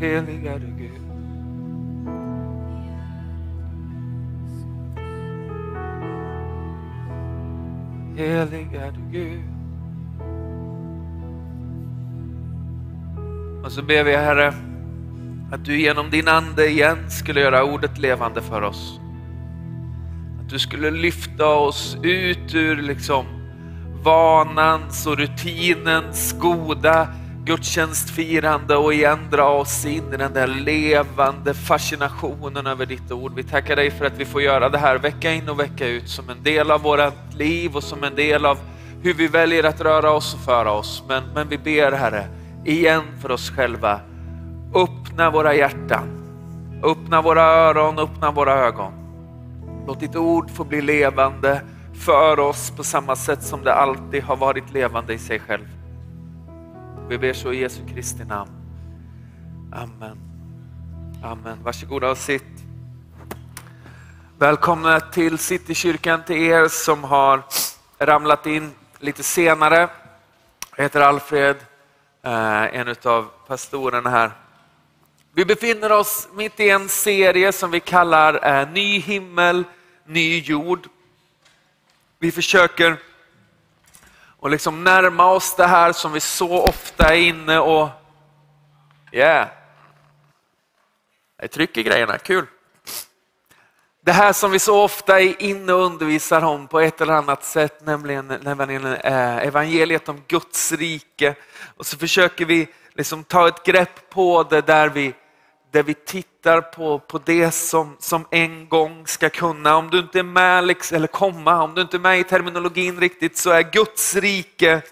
helig är du Gud. Helig är du Gud. Och så ber vi Herre att du genom din ande igen skulle göra ordet levande för oss. Att du skulle lyfta oss ut ur liksom vanans och rutinens goda gudstjänstfirande och igen dra oss in i den där levande fascinationen över ditt ord. Vi tackar dig för att vi får göra det här vecka in och vecka ut som en del av vårt liv och som en del av hur vi väljer att röra oss och föra oss. Men, men vi ber Herre, igen för oss själva, öppna våra hjärtan, öppna våra öron, öppna våra ögon. Låt ditt ord få bli levande för oss på samma sätt som det alltid har varit levande i sig själv. Vi ber så i Jesu Kristi namn. Amen. Amen. Varsågoda och sitt. Välkomna till Citykyrkan till er som har ramlat in lite senare. Jag heter Alfred, eh, en av pastorerna här. Vi befinner oss mitt i en serie som vi kallar eh, Ny himmel, ny jord. Vi försöker och liksom närma oss det här som vi så ofta är inne och... Yeah. Jag trycker grejerna, kul. Det här som vi så ofta är inne och undervisar om på ett eller annat sätt, nämligen nämligen eh, evangeliet om Guds rike. Och så försöker vi liksom ta ett grepp på det där vi där vi tittar på, på det som, som en gång ska kunna. Om du inte är med, liksom, eller komma, om du inte är med i terminologin riktigt så är Guds rike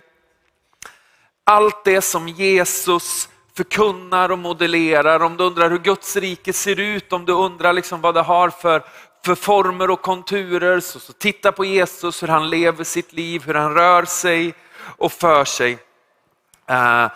allt det som Jesus förkunnar och modellerar. Om du undrar hur Guds rike ser ut, om du undrar liksom vad det har för, för former och konturer, så, så titta på Jesus, hur han lever sitt liv, hur han rör sig och för sig. Uh,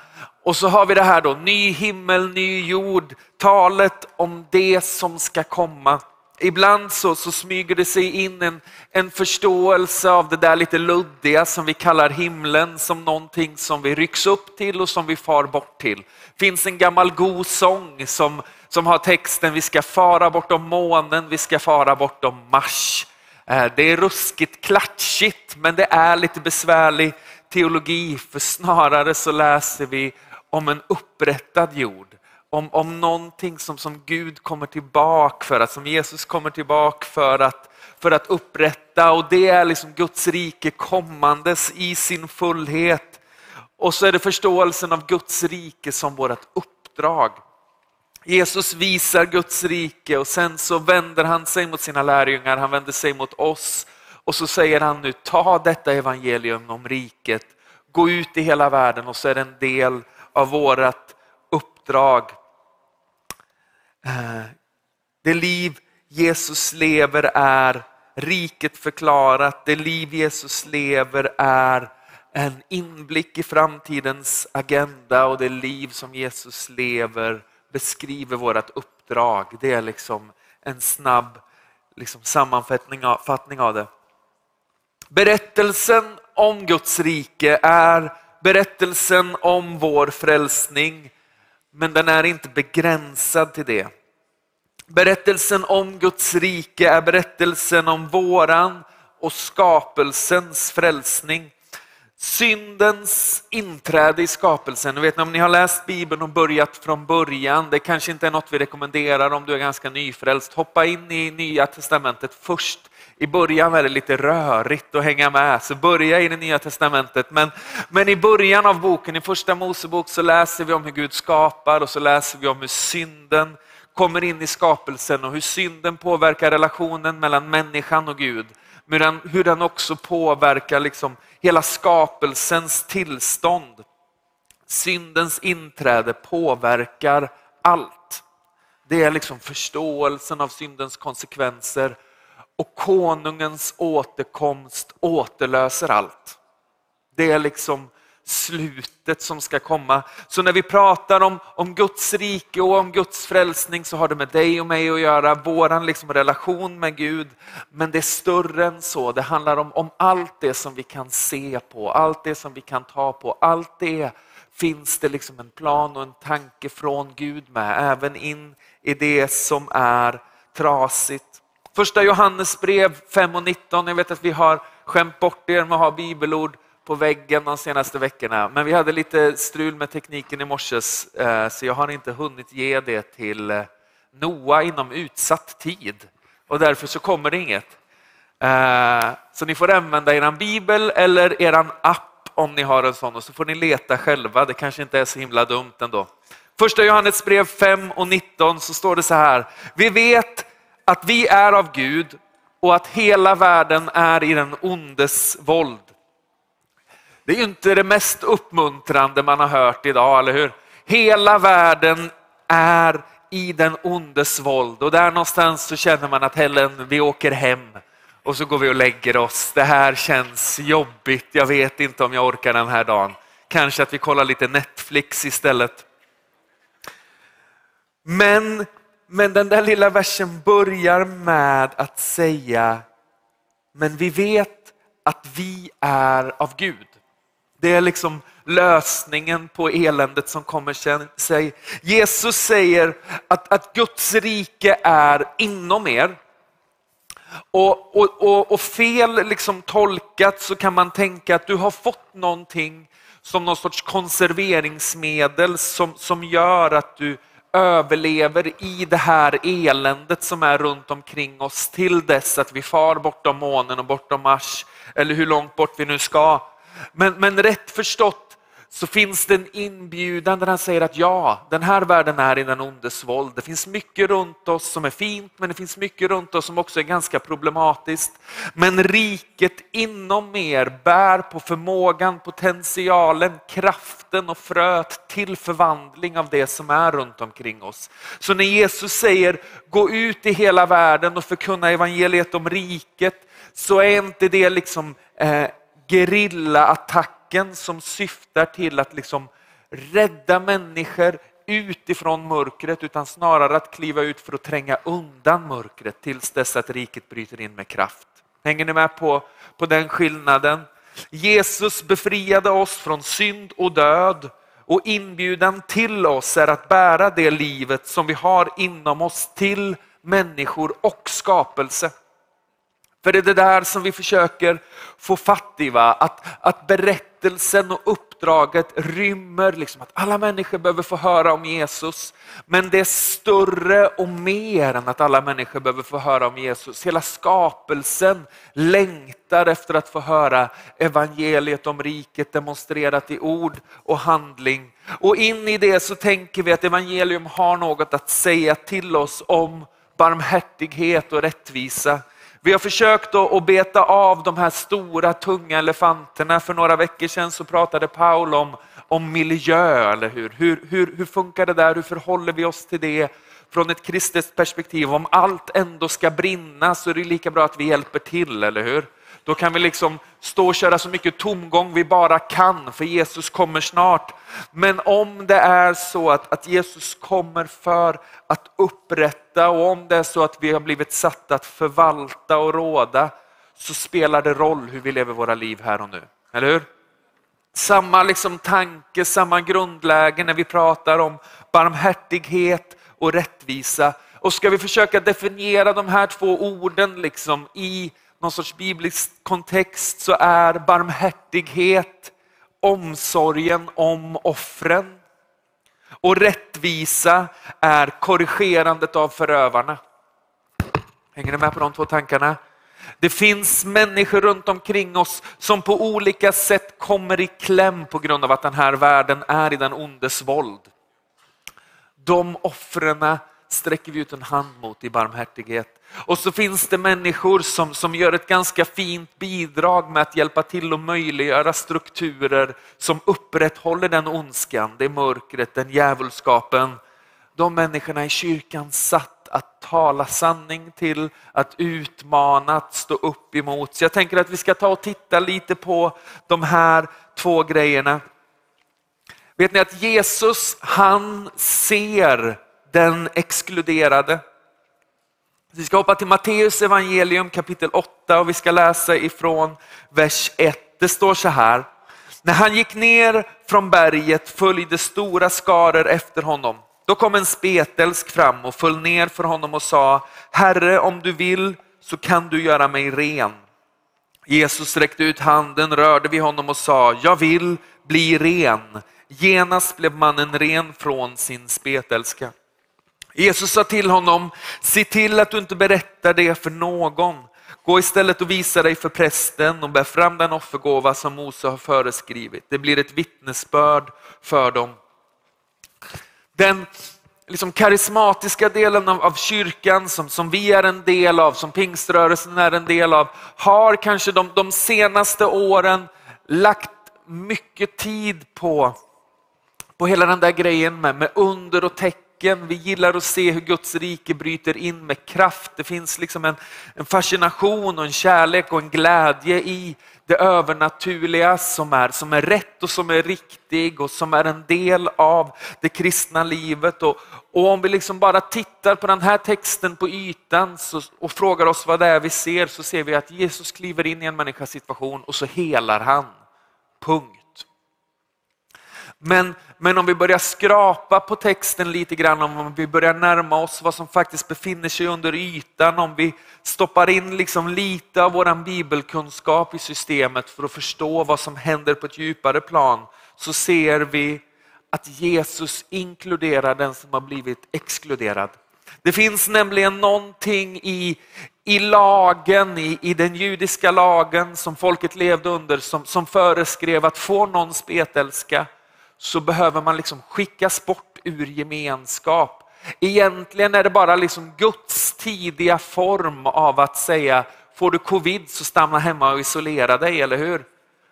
och så har vi det här då, ny himmel, ny jord, talet om det som ska komma. Ibland så, så smyger det sig in en, en förståelse av det där lite luddiga som vi kallar himlen som någonting som vi rycks upp till och som vi far bort till. Det finns en gammal god sång som, som har texten vi ska fara bortom månen, vi ska fara bortom Mars. Eh, det är ruskigt klatschigt men det är lite besvärlig teologi för snarare så läser vi om en upprättad jord. Om, om någonting som, som Gud kommer tillbaka för, att, som Jesus kommer tillbaka för att, för att upprätta och det är liksom Guds rike kommandes i sin fullhet. Och så är det förståelsen av Guds rike som vårt uppdrag. Jesus visar Guds rike och sen så vänder han sig mot sina lärjungar, han vänder sig mot oss och så säger han nu ta detta evangelium om riket, gå ut i hela världen och så är det en del av vårt uppdrag. Eh, det liv Jesus lever är riket förklarat. Det liv Jesus lever är en inblick i framtidens agenda och det liv som Jesus lever beskriver vårt uppdrag. Det är liksom en snabb liksom sammanfattning av det. Berättelsen om Guds rike är berättelsen om vår frälsning, men den är inte begränsad till det. Berättelsen om Guds rike är berättelsen om våran och skapelsens frälsning. Syndens inträde i skapelsen. ni vet, om ni har läst Bibeln och börjat från början, det kanske inte är något vi rekommenderar om du är ganska nyfrälst. Hoppa in i Nya Testamentet först i början är det lite rörigt att hänga med, så börja i det nya testamentet. Men, men i början av boken, i första Mosebok, så läser vi om hur Gud skapar och så läser vi om hur synden kommer in i skapelsen och hur synden påverkar relationen mellan människan och Gud. Men hur den också påverkar liksom hela skapelsens tillstånd. Syndens inträde påverkar allt. Det är liksom förståelsen av syndens konsekvenser och konungens återkomst återlöser allt. Det är liksom slutet som ska komma. Så när vi pratar om, om Guds rike och om Guds frälsning så har det med dig och mig att göra, våran liksom relation med Gud. Men det är större än så, det handlar om, om allt det som vi kan se på, allt det som vi kan ta på, allt det finns det liksom en plan och en tanke från Gud med, även in i det som är trasigt. Första Johannesbrev 5 och 19, jag vet att vi har skämt bort er med att ha bibelord på väggen de senaste veckorna, men vi hade lite strul med tekniken i morse eh, så jag har inte hunnit ge det till eh, Noa inom utsatt tid och därför så kommer det inget. Eh, så ni får använda er bibel eller er app om ni har en sån och så får ni leta själva. Det kanske inte är så himla dumt ändå. Första Johannes brev 5 och 19 så står det så här. Vi vet att vi är av Gud och att hela världen är i den ondes våld. Det är ju inte det mest uppmuntrande man har hört idag, eller hur? Hela världen är i den ondes våld och där någonstans så känner man att Helen, vi åker hem och så går vi och lägger oss. Det här känns jobbigt, jag vet inte om jag orkar den här dagen. Kanske att vi kollar lite Netflix istället. Men, men den där lilla versen börjar med att säga, men vi vet att vi är av Gud. Det är liksom lösningen på eländet som kommer sig. Jesus säger att, att Guds rike är inom er. Och, och, och, och, fel liksom tolkat så kan man tänka att du har fått någonting som någon sorts konserveringsmedel som, som gör att du överlever i det här eländet som är runt omkring oss till dess att vi far bortom månen och bortom Mars eller hur långt bort vi nu ska. Men, men rätt förstått så finns det en inbjudan där han säger att ja, den här världen är i den ondes våld. Det finns mycket runt oss som är fint, men det finns mycket runt oss som också är ganska problematiskt. Men riket inom er bär på förmågan, potentialen, kraften och fröet till förvandling av det som är runt omkring oss. Så när Jesus säger gå ut i hela världen och förkunna evangeliet om riket, så är inte det liksom eh, gerillaattack tanken som syftar till att liksom rädda människor utifrån mörkret utan snarare att kliva ut för att tränga undan mörkret tills dess att riket bryter in med kraft. Hänger ni med på, på den skillnaden? Jesus befriade oss från synd och död och inbjudan till oss är att bära det livet som vi har inom oss till människor och skapelse. För det är det där som vi försöker få fatt i, va? Att, att berättelsen och uppdraget rymmer liksom att alla människor behöver få höra om Jesus. Men det är större och mer än att alla människor behöver få höra om Jesus. Hela skapelsen längtar efter att få höra evangeliet om riket demonstrerat i ord och handling. Och in i det så tänker vi att evangelium har något att säga till oss om barmhärtighet och rättvisa. Vi har försökt att beta av de här stora tunga elefanterna. För några veckor sedan så pratade Paul om, om miljö, eller hur? Hur, hur? hur funkar det där? Hur förhåller vi oss till det från ett kristet perspektiv? Om allt ändå ska brinna så är det lika bra att vi hjälper till, eller hur? Då kan vi liksom stå och köra så mycket tomgång vi bara kan, för Jesus kommer snart. Men om det är så att, att Jesus kommer för att upprätta och om det är så att vi har blivit satta att förvalta och råda, så spelar det roll hur vi lever våra liv här och nu. Eller hur? Samma liksom tanke, samma grundläge när vi pratar om barmhärtighet och rättvisa. Och ska vi försöka definiera de här två orden liksom i någon sorts biblisk kontext så är barmhärtighet omsorgen om offren. Och rättvisa är korrigerandet av förövarna. Hänger ni med på de två tankarna? Det finns människor runt omkring oss som på olika sätt kommer i kläm på grund av att den här världen är i den ondes våld. De offren sträcker vi ut en hand mot i barmhärtighet. Och så finns det människor som, som gör ett ganska fint bidrag med att hjälpa till och möjliggöra strukturer som upprätthåller den ondskan, det mörkret, den djävulskapen. De människorna i kyrkan satt att tala sanning till, att utmana, att stå upp emot. Så jag tänker att vi ska ta och titta lite på de här två grejerna. Vet ni att Jesus, han ser den exkluderade. Vi ska hoppa till Matteus evangelium kapitel 8 och vi ska läsa ifrån vers 1. Det står så här. När han gick ner från berget följde stora skaror efter honom. Då kom en spetälsk fram och föll ner för honom och sa, Herre om du vill så kan du göra mig ren. Jesus räckte ut handen, rörde vid honom och sa, jag vill bli ren. Genast blev mannen ren från sin spetälska. Jesus sa till honom, se till att du inte berättar det för någon. Gå istället och visa dig för prästen och bär fram den offergåva som Mose har föreskrivit. Det blir ett vittnesbörd för dem. Den liksom karismatiska delen av, av kyrkan som, som vi är en del av, som pingströrelsen är en del av, har kanske de, de senaste åren lagt mycket tid på, på hela den där grejen med, med under och tecken vi gillar att se hur Guds rike bryter in med kraft. Det finns liksom en, en fascination och en kärlek och en glädje i det övernaturliga som är, som är rätt och som är riktig och som är en del av det kristna livet. Och, och om vi liksom bara tittar på den här texten på ytan så, och frågar oss vad det är vi ser så ser vi att Jesus kliver in i en människas situation och så helar han. Punkt. Men, men om vi börjar skrapa på texten lite grann, om vi börjar närma oss vad som faktiskt befinner sig under ytan, om vi stoppar in liksom lite av vår bibelkunskap i systemet för att förstå vad som händer på ett djupare plan, så ser vi att Jesus inkluderar den som har blivit exkluderad. Det finns nämligen någonting i, i lagen, i, i den judiska lagen som folket levde under som, som föreskrev att få någon spetälska så behöver man liksom skickas bort ur gemenskap. Egentligen är det bara liksom Guds tidiga form av att säga, får du covid så stanna hemma och isolera dig, eller hur?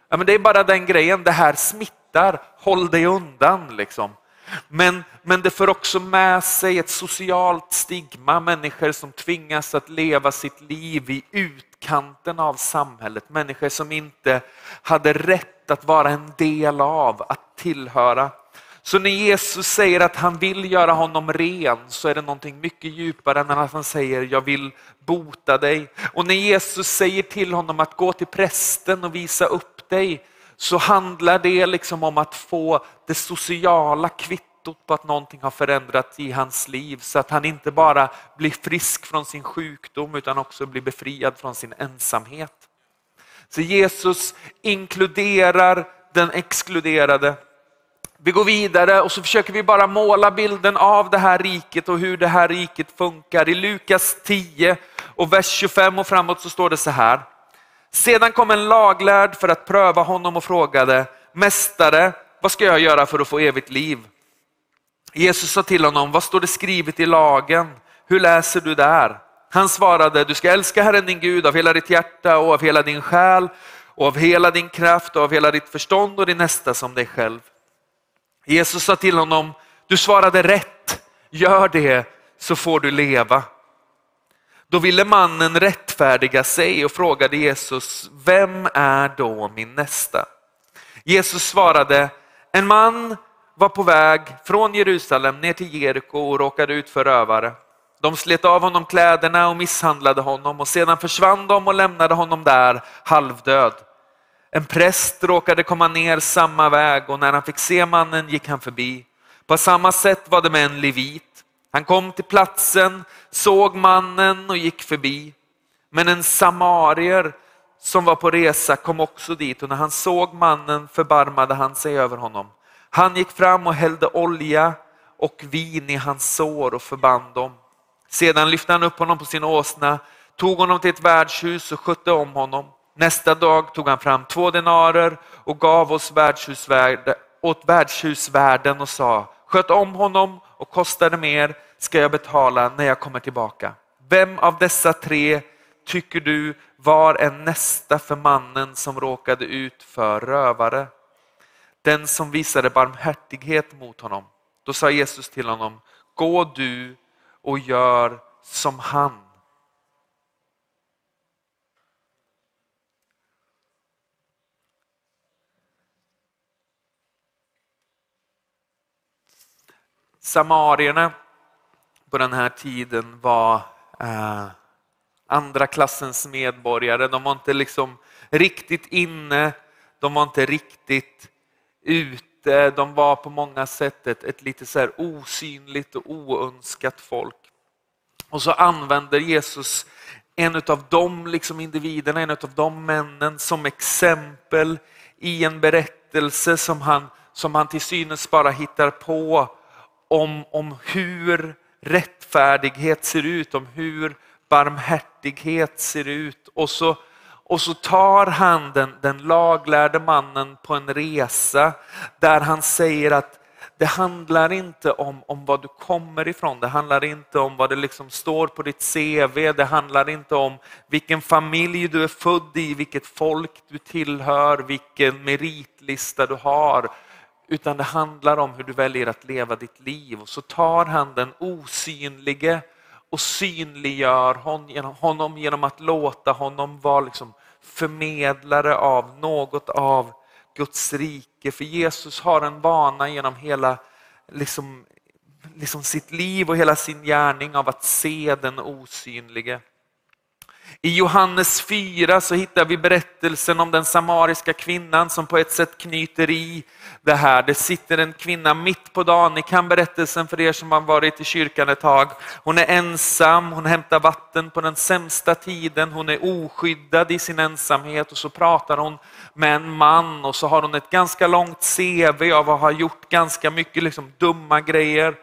Ja, men det är bara den grejen, det här smittar, håll dig undan. Liksom. Men, men det för också med sig ett socialt stigma, människor som tvingas att leva sitt liv i utkanten av samhället, människor som inte hade rätt att vara en del av, att tillhöra. Så när Jesus säger att han vill göra honom ren så är det någonting mycket djupare än att han säger jag vill bota dig. Och när Jesus säger till honom att gå till prästen och visa upp dig så handlar det liksom om att få det sociala kvittot på att någonting har förändrats i hans liv så att han inte bara blir frisk från sin sjukdom utan också blir befriad från sin ensamhet. Så Jesus inkluderar den exkluderade. Vi går vidare och så försöker vi bara måla bilden av det här riket och hur det här riket funkar. I Lukas 10 och vers 25 och framåt så står det så här. Sedan kom en laglärd för att pröva honom och frågade, Mästare, vad ska jag göra för att få evigt liv? Jesus sa till honom, vad står det skrivet i lagen? Hur läser du där? Han svarade, du ska älska Herren din Gud av hela ditt hjärta och av hela din själ och av hela din kraft och av hela ditt förstånd och din nästa som dig själv. Jesus sa till honom, du svarade rätt, gör det så får du leva. Då ville mannen rättfärdiga sig och frågade Jesus, vem är då min nästa? Jesus svarade, en man var på väg från Jerusalem ner till Jeriko och råkade ut för rövare. De slet av honom kläderna och misshandlade honom och sedan försvann de och lämnade honom där halvdöd. En präst råkade komma ner samma väg och när han fick se mannen gick han förbi. På samma sätt var det med en levit. Han kom till platsen, såg mannen och gick förbi. Men en samarier som var på resa kom också dit och när han såg mannen förbarmade han sig över honom. Han gick fram och hällde olja och vin i hans sår och förband dem. Sedan lyfte han upp honom på sin åsna, tog honom till ett värdshus och skötte om honom. Nästa dag tog han fram två denarer och gav oss värdshusvärde, åt värdshusvärden och sa, sköt om honom och kostade mer ska jag betala när jag kommer tillbaka. Vem av dessa tre tycker du var en nästa för mannen som råkade ut för rövare? Den som visade barmhärtighet mot honom. Då sa Jesus till honom, gå du och gör som han. Samarierna på den här tiden var eh, andra klassens medborgare. De var inte liksom riktigt inne de var inte riktigt ute, de var på många sätt ett, ett lite så här osynligt och oönskat folk. Och så använder Jesus en av de liksom individerna, en av de männen som exempel i en berättelse som han, som han till synes bara hittar på om, om hur rättfärdighet ser ut, om hur barmhärtighet ser ut. Och så, och så tar han den, den laglärde mannen på en resa där han säger att det handlar inte om, om vad du kommer ifrån, det handlar inte om vad det liksom står på ditt CV, det handlar inte om vilken familj du är född i, vilket folk du tillhör, vilken meritlista du har. Utan det handlar om hur du väljer att leva ditt liv. Och så tar han den osynlige och synliggör honom genom att låta honom vara liksom förmedlare av något av Guds rike. För Jesus har en vana genom hela liksom, liksom sitt liv och hela sin gärning av att se den osynlige. I Johannes 4 så hittar vi berättelsen om den samariska kvinnan som på ett sätt knyter i det här. Det sitter en kvinna mitt på dagen, ni kan berättelsen för er som har varit i kyrkan ett tag. Hon är ensam, hon hämtar vatten på den sämsta tiden, hon är oskyddad i sin ensamhet och så pratar hon med en man och så har hon ett ganska långt CV av att ha gjort ganska mycket liksom dumma grejer.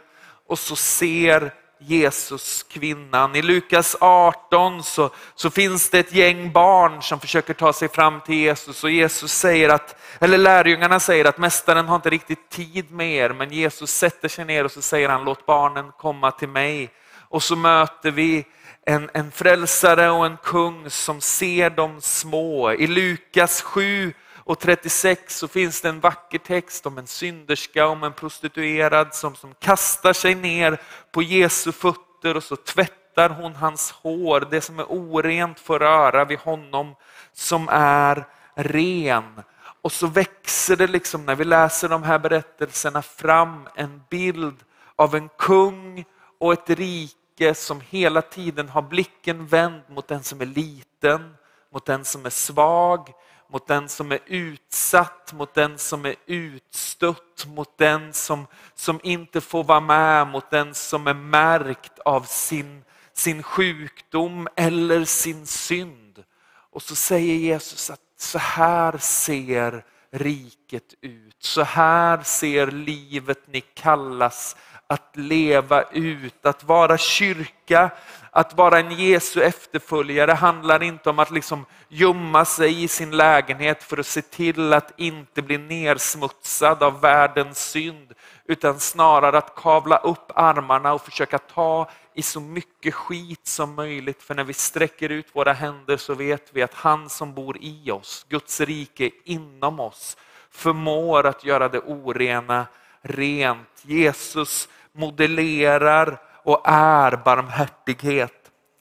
Och så ser Jesus kvinnan. I Lukas 18 så, så finns det ett gäng barn som försöker ta sig fram till Jesus och Jesus säger att, eller lärjungarna säger att mästaren har inte riktigt tid med er, men Jesus sätter sig ner och så säger han låt barnen komma till mig. Och så möter vi en, en frälsare och en kung som ser de små. I Lukas 7 och 36 så finns det en vacker text om en synderska, om en prostituerad som, som kastar sig ner på Jesu fötter och så tvättar hon hans hår. Det som är orent får röra vid honom som är ren. Och så växer det liksom när vi läser de här berättelserna fram en bild av en kung och ett rike som hela tiden har blicken vänd mot den som är liten, mot den som är svag, mot den som är utsatt, mot den som är utstött, mot den som, som inte får vara med, mot den som är märkt av sin, sin sjukdom eller sin synd. Och så säger Jesus att så här ser riket ut. Så här ser livet ni kallas att leva ut, att vara kyrka, att vara en Jesu efterföljare handlar inte om att liksom gömma sig i sin lägenhet för att se till att inte bli nersmutsad av världens synd, utan snarare att kavla upp armarna och försöka ta i så mycket skit som möjligt. För när vi sträcker ut våra händer så vet vi att han som bor i oss, Guds rike inom oss, förmår att göra det orena rent. Jesus modellerar och är barmhärtighet.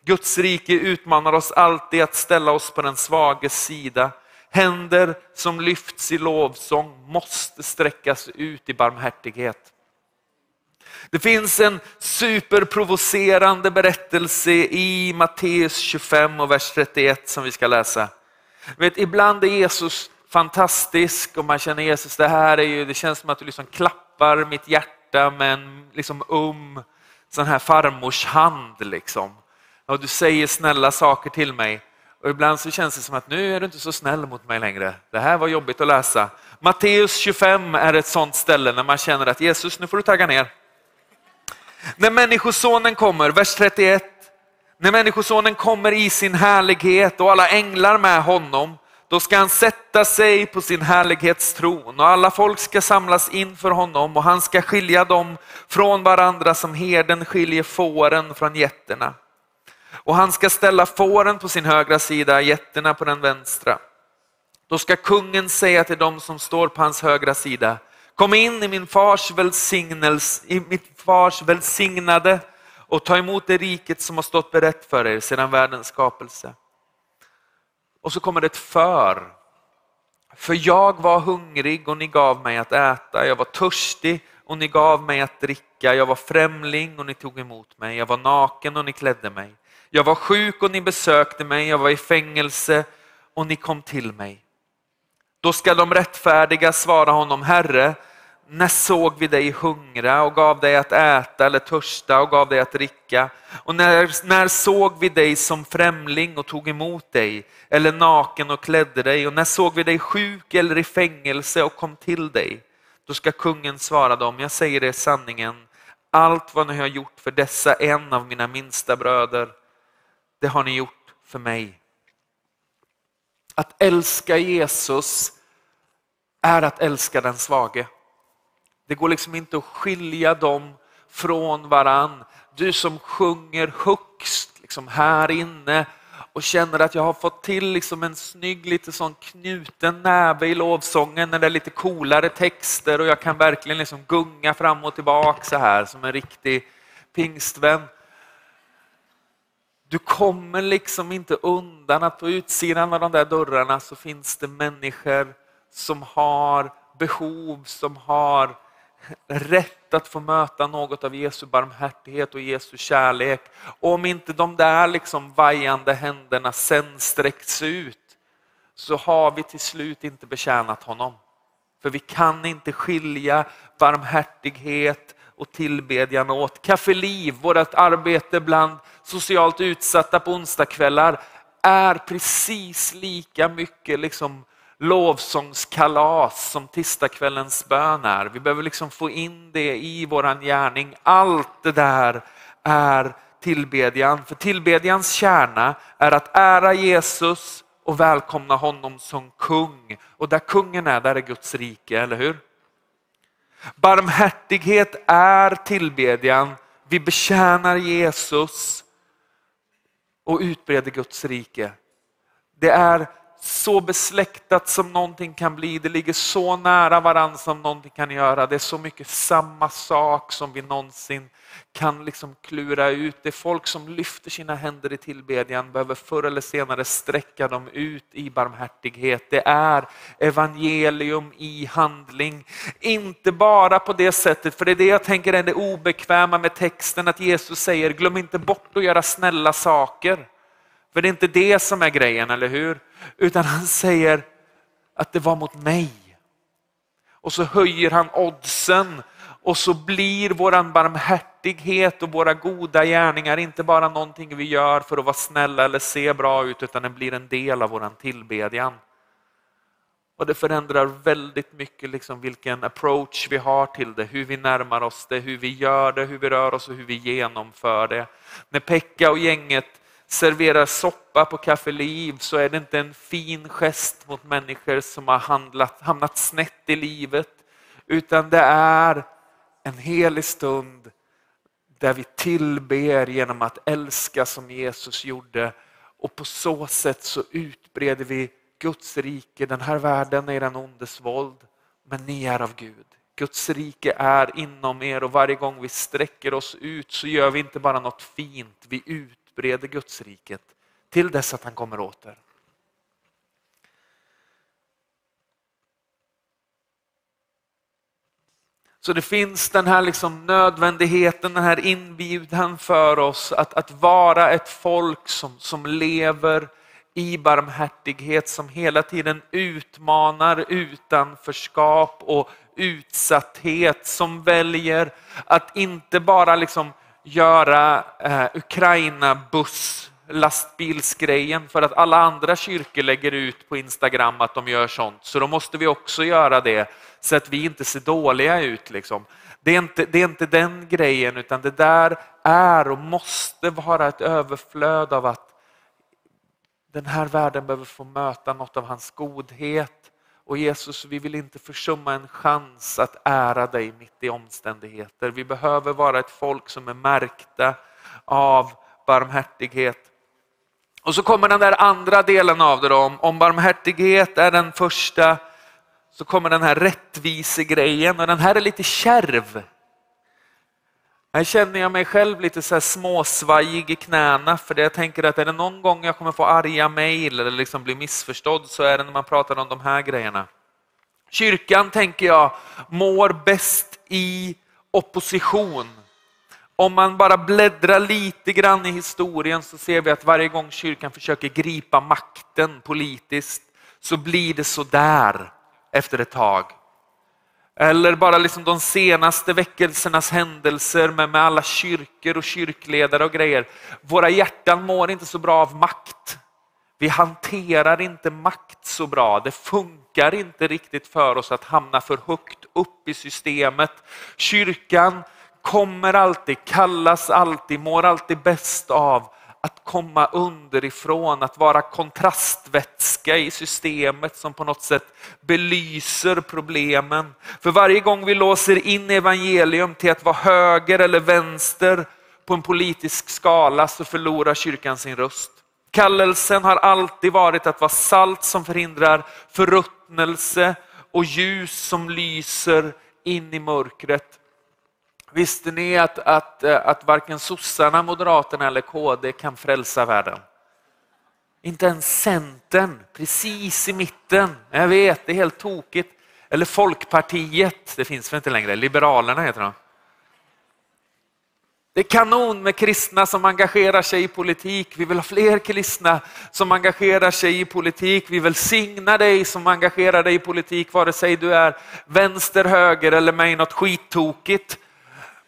Guds rike utmanar oss alltid att ställa oss på den svages sida. Händer som lyfts i lovsång måste sträckas ut i barmhärtighet. Det finns en superprovocerande berättelse i Matteus 25 och vers 31 som vi ska läsa. Vet, ibland är Jesus fantastisk och man känner Jesus, det här är ju, det känns som att du liksom klappar mitt hjärta med en liksom um sån här farmors hand. Liksom. Och du säger snälla saker till mig och ibland så känns det som att nu är du inte så snäll mot mig längre. Det här var jobbigt att läsa. Matteus 25 är ett sånt ställe när man känner att Jesus, nu får du tagga ner. När Människosonen kommer, vers 31. När Människosonen kommer i sin härlighet och alla änglar med honom, då ska han sätta sig på sin härlighetstron och alla folk ska samlas inför honom och han ska skilja dem från varandra som herden skiljer fåren från getterna. Och han ska ställa fåren på sin högra sida, getterna på den vänstra. Då ska kungen säga till dem som står på hans högra sida, kom in i min fars, välsignelse, i mitt fars välsignade och ta emot det riket som har stått berett för er sedan världens skapelse. Och så kommer det ett för. För jag var hungrig och ni gav mig att äta, jag var törstig och ni gav mig att dricka, jag var främling och ni tog emot mig, jag var naken och ni klädde mig. Jag var sjuk och ni besökte mig, jag var i fängelse och ni kom till mig. Då ska de rättfärdiga svara honom, Herre, när såg vi dig hungra och gav dig att äta eller törsta och gav dig att dricka? Och när, när såg vi dig som främling och tog emot dig eller naken och klädde dig? Och när såg vi dig sjuk eller i fängelse och kom till dig? Då ska kungen svara dem, jag säger er sanningen, allt vad ni har gjort för dessa en av mina minsta bröder, det har ni gjort för mig. Att älska Jesus är att älska den svage. Det går liksom inte att skilja dem från varann. Du som sjunger högst liksom här inne och känner att jag har fått till liksom en snygg lite sån knuten näve i lovsången när det är lite coolare texter och jag kan verkligen liksom gunga fram och tillbaka så här som en riktig pingstvän. Du kommer liksom inte undan att på utsidan av de där dörrarna så finns det människor som har behov, som har rätt att få möta något av Jesu barmhärtighet och Jesu kärlek. Och om inte de där liksom vajande händerna sen sträcks ut så har vi till slut inte betjänat honom. För vi kan inte skilja barmhärtighet och tillbedjan åt. Kaffeliv, vårt arbete bland socialt utsatta på onsdagskvällar är precis lika mycket liksom lovsångskalas som tisdagskvällens bön är. Vi behöver liksom få in det i våran gärning. Allt det där är tillbedjan. För tillbedjans kärna är att ära Jesus och välkomna honom som kung. Och där kungen är, där är Guds rike, eller hur? Barmhärtighet är tillbedjan. Vi betjänar Jesus och utbreder Guds rike. Det är så besläktat som någonting kan bli. Det ligger så nära varandra som någonting kan göra. Det är så mycket samma sak som vi någonsin kan liksom klura ut. Det är folk som lyfter sina händer i tillbedjan behöver förr eller senare sträcka dem ut i barmhärtighet. Det är evangelium i handling. Inte bara på det sättet, för det är det jag tänker är det obekväma med texten, att Jesus säger glöm inte bort att göra snälla saker. För det är inte det som är grejen, eller hur? Utan han säger att det var mot mig. Och så höjer han oddsen och så blir våran barmhärtighet och våra goda gärningar inte bara någonting vi gör för att vara snälla eller se bra ut, utan den blir en del av våran tillbedjan. Och det förändrar väldigt mycket liksom vilken approach vi har till det, hur vi närmar oss det, hur vi gör det, hur vi rör oss och hur vi genomför det. När Pekka och gänget serverar soppa på Café Liv så är det inte en fin gest mot människor som har handlat, hamnat snett i livet, utan det är en helig stund där vi tillber genom att älska som Jesus gjorde och på så sätt så utbreder vi Guds rike. Den här världen är den ondes våld, men ni är av Gud. Guds rike är inom er och varje gång vi sträcker oss ut så gör vi inte bara något fint, vi ut utbreder Gudsriket till dess att han kommer åter. Så det finns den här liksom nödvändigheten, den här inbjudan för oss att, att vara ett folk som, som lever i barmhärtighet, som hela tiden utmanar utanförskap och utsatthet, som väljer att inte bara liksom göra eh, Ukraina buss lastbilsgrejen för att alla andra kyrkor lägger ut på Instagram att de gör sånt. Så då måste vi också göra det så att vi inte ser dåliga ut. Liksom. Det, är inte, det är inte den grejen utan det där är och måste vara ett överflöd av att den här världen behöver få möta något av hans godhet och Jesus, vi vill inte försumma en chans att ära dig mitt i omständigheter. Vi behöver vara ett folk som är märkta av barmhärtighet. Och så kommer den där andra delen av det då. Om barmhärtighet är den första så kommer den här rättvisegrejen och den här är lite kärv. Här känner jag mig själv lite så här småsvajig i knäna för jag tänker att är det någon gång jag kommer få arga mejl eller liksom bli missförstådd så är det när man pratar om de här grejerna. Kyrkan, tänker jag, mår bäst i opposition. Om man bara bläddrar lite grann i historien så ser vi att varje gång kyrkan försöker gripa makten politiskt så blir det så där efter ett tag. Eller bara liksom de senaste väckelsernas händelser med, med alla kyrkor och kyrkledare och grejer. Våra hjärtan mår inte så bra av makt. Vi hanterar inte makt så bra. Det funkar inte riktigt för oss att hamna för högt upp i systemet. Kyrkan kommer alltid, kallas alltid, mår alltid bäst av att komma underifrån, att vara kontrastvätska i systemet som på något sätt belyser problemen. För varje gång vi låser in evangelium till att vara höger eller vänster på en politisk skala så förlorar kyrkan sin röst. Kallelsen har alltid varit att vara salt som förhindrar förruttnelse och ljus som lyser in i mörkret. Visste ni att, att, eh, att varken sossarna, moderaterna eller KD kan frälsa världen? Inte ens Centern, precis i mitten. Jag vet, det är helt tokigt. Eller Folkpartiet, det finns väl inte längre, Liberalerna heter de. Det är kanon med kristna som engagerar sig i politik. Vi vill ha fler kristna som engagerar sig i politik. Vi vill signa dig som engagerar dig i politik, vare sig du är vänster, höger eller med i något skittokigt.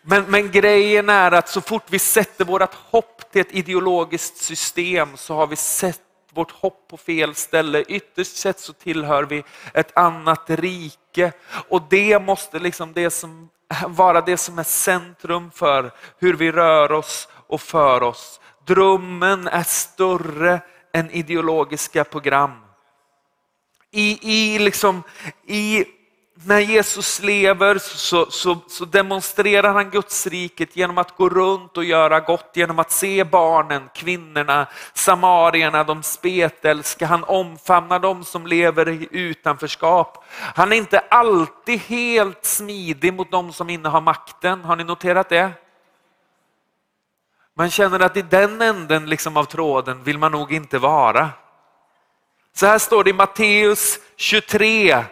Men, men grejen är att så fort vi sätter vårt hopp till ett ideologiskt system så har vi sett vårt hopp på fel ställe. Ytterst sett så tillhör vi ett annat rike och det måste liksom det som, vara det som är centrum för hur vi rör oss och för oss. Drömmen är större än ideologiska program. I, i, liksom, i när Jesus lever så, så, så, demonstrerar han Guds riket genom att gå runt och göra gott, genom att se barnen, kvinnorna, samarierna, de spetälska. Han omfamnar dem som lever i utanförskap. Han är inte alltid helt smidig mot dem som innehar makten. Har ni noterat det? Man känner att i den änden liksom av tråden vill man nog inte vara. Så här står det i Matteus 23,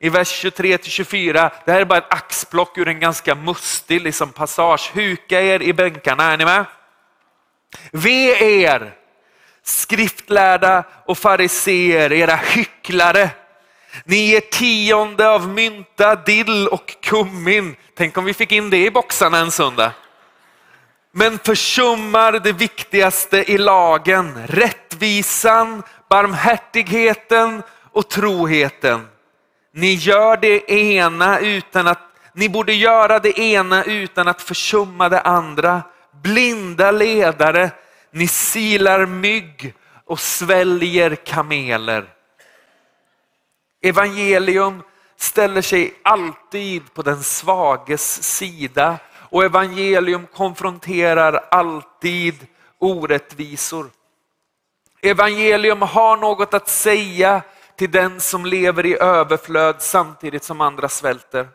i vers 23 till 24. Det här är bara ett axplock ur en ganska mustig liksom, passage. Huka er i bänkarna, är ni med? Ve er, skriftlärda och fariseer, era hycklare. Ni ger tionde av mynta, dill och kummin. Tänk om vi fick in det i boxarna en söndag. Men försummar det viktigaste i lagen, rättvisan, barmhärtigheten och troheten. Ni gör det ena utan att, ni borde göra det ena utan att försumma det andra. Blinda ledare, ni silar mygg och sväljer kameler. Evangelium ställer sig alltid på den svages sida och evangelium konfronterar alltid orättvisor. Evangelium har något att säga till den som lever i överflöd samtidigt som andra svälter.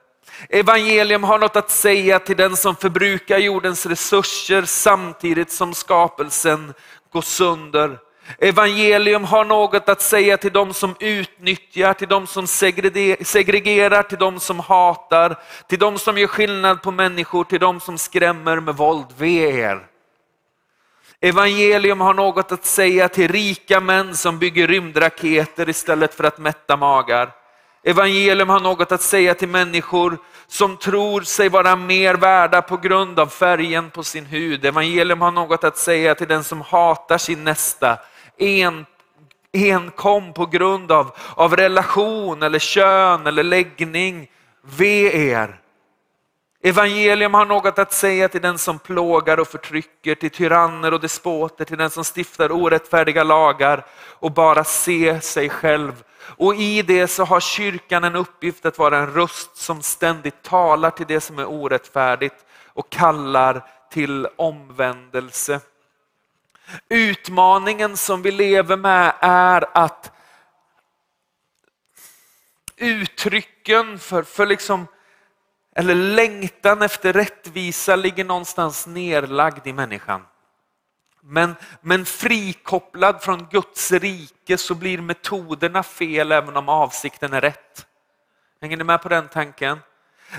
Evangelium har något att säga till den som förbrukar jordens resurser samtidigt som skapelsen går sönder. Evangelium har något att säga till de som utnyttjar, till de som segregerar, till de som hatar, till de som gör skillnad på människor, till de som skrämmer med våld. Ve er! Evangelium har något att säga till rika män som bygger rymdraketer istället för att mätta magar. Evangelium har något att säga till människor som tror sig vara mer värda på grund av färgen på sin hud. Evangelium har något att säga till den som hatar sin nästa en, enkom på grund av, av relation eller kön eller läggning. Ve er! Evangelium har något att säga till den som plågar och förtrycker, till tyranner och despoter, till den som stiftar orättfärdiga lagar och bara ser sig själv. Och i det så har kyrkan en uppgift att vara en röst som ständigt talar till det som är orättfärdigt och kallar till omvändelse. Utmaningen som vi lever med är att uttrycken för, för liksom eller längtan efter rättvisa ligger någonstans nerlagd i människan. Men, men frikopplad från Guds rike så blir metoderna fel även om avsikten är rätt. Hänger ni med på den tanken?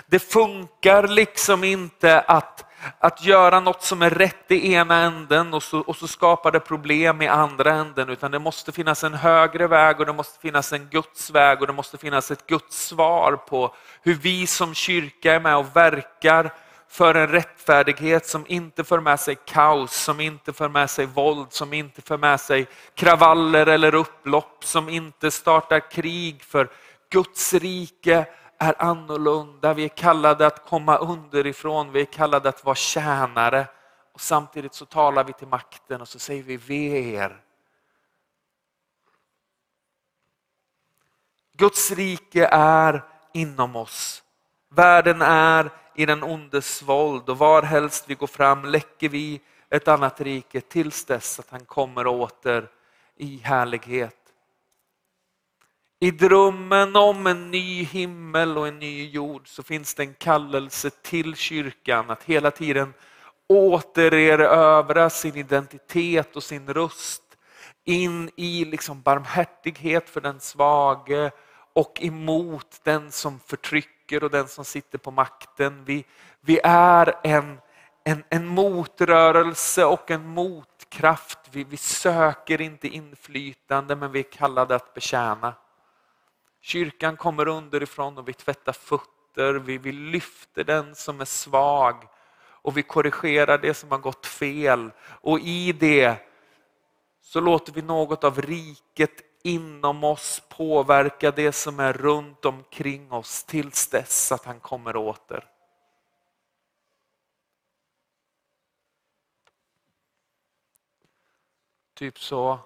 Det funkar liksom inte att att göra något som är rätt i ena änden och så, och så skapar det problem i andra änden, utan det måste finnas en högre väg och det måste finnas en Guds väg och det måste finnas ett Guds svar på hur vi som kyrka är med och verkar för en rättfärdighet som inte för med sig kaos, som inte för med sig våld, som inte för med sig kravaller eller upplopp, som inte startar krig. För Guds rike är annorlunda. Vi är kallade att komma underifrån, vi är kallade att vara tjänare. Och samtidigt så talar vi till makten och så säger vi ve er. Guds rike är inom oss. Världen är i den ondes våld och varhelst vi går fram läcker vi ett annat rike tills dess att han kommer åter i härlighet. I drömmen om en ny himmel och en ny jord så finns det en kallelse till kyrkan att hela tiden återerövra sin identitet och sin röst in i liksom barmhärtighet för den svage och emot den som förtrycker och den som sitter på makten. Vi, vi är en, en, en motrörelse och en motkraft. Vi, vi söker inte inflytande men vi är kallade att betjäna. Kyrkan kommer underifrån och vi tvättar fötter, vi, vi lyfter den som är svag och vi korrigerar det som har gått fel. Och i det så låter vi något av riket inom oss påverka det som är runt omkring oss tills dess att han kommer åter. Typ så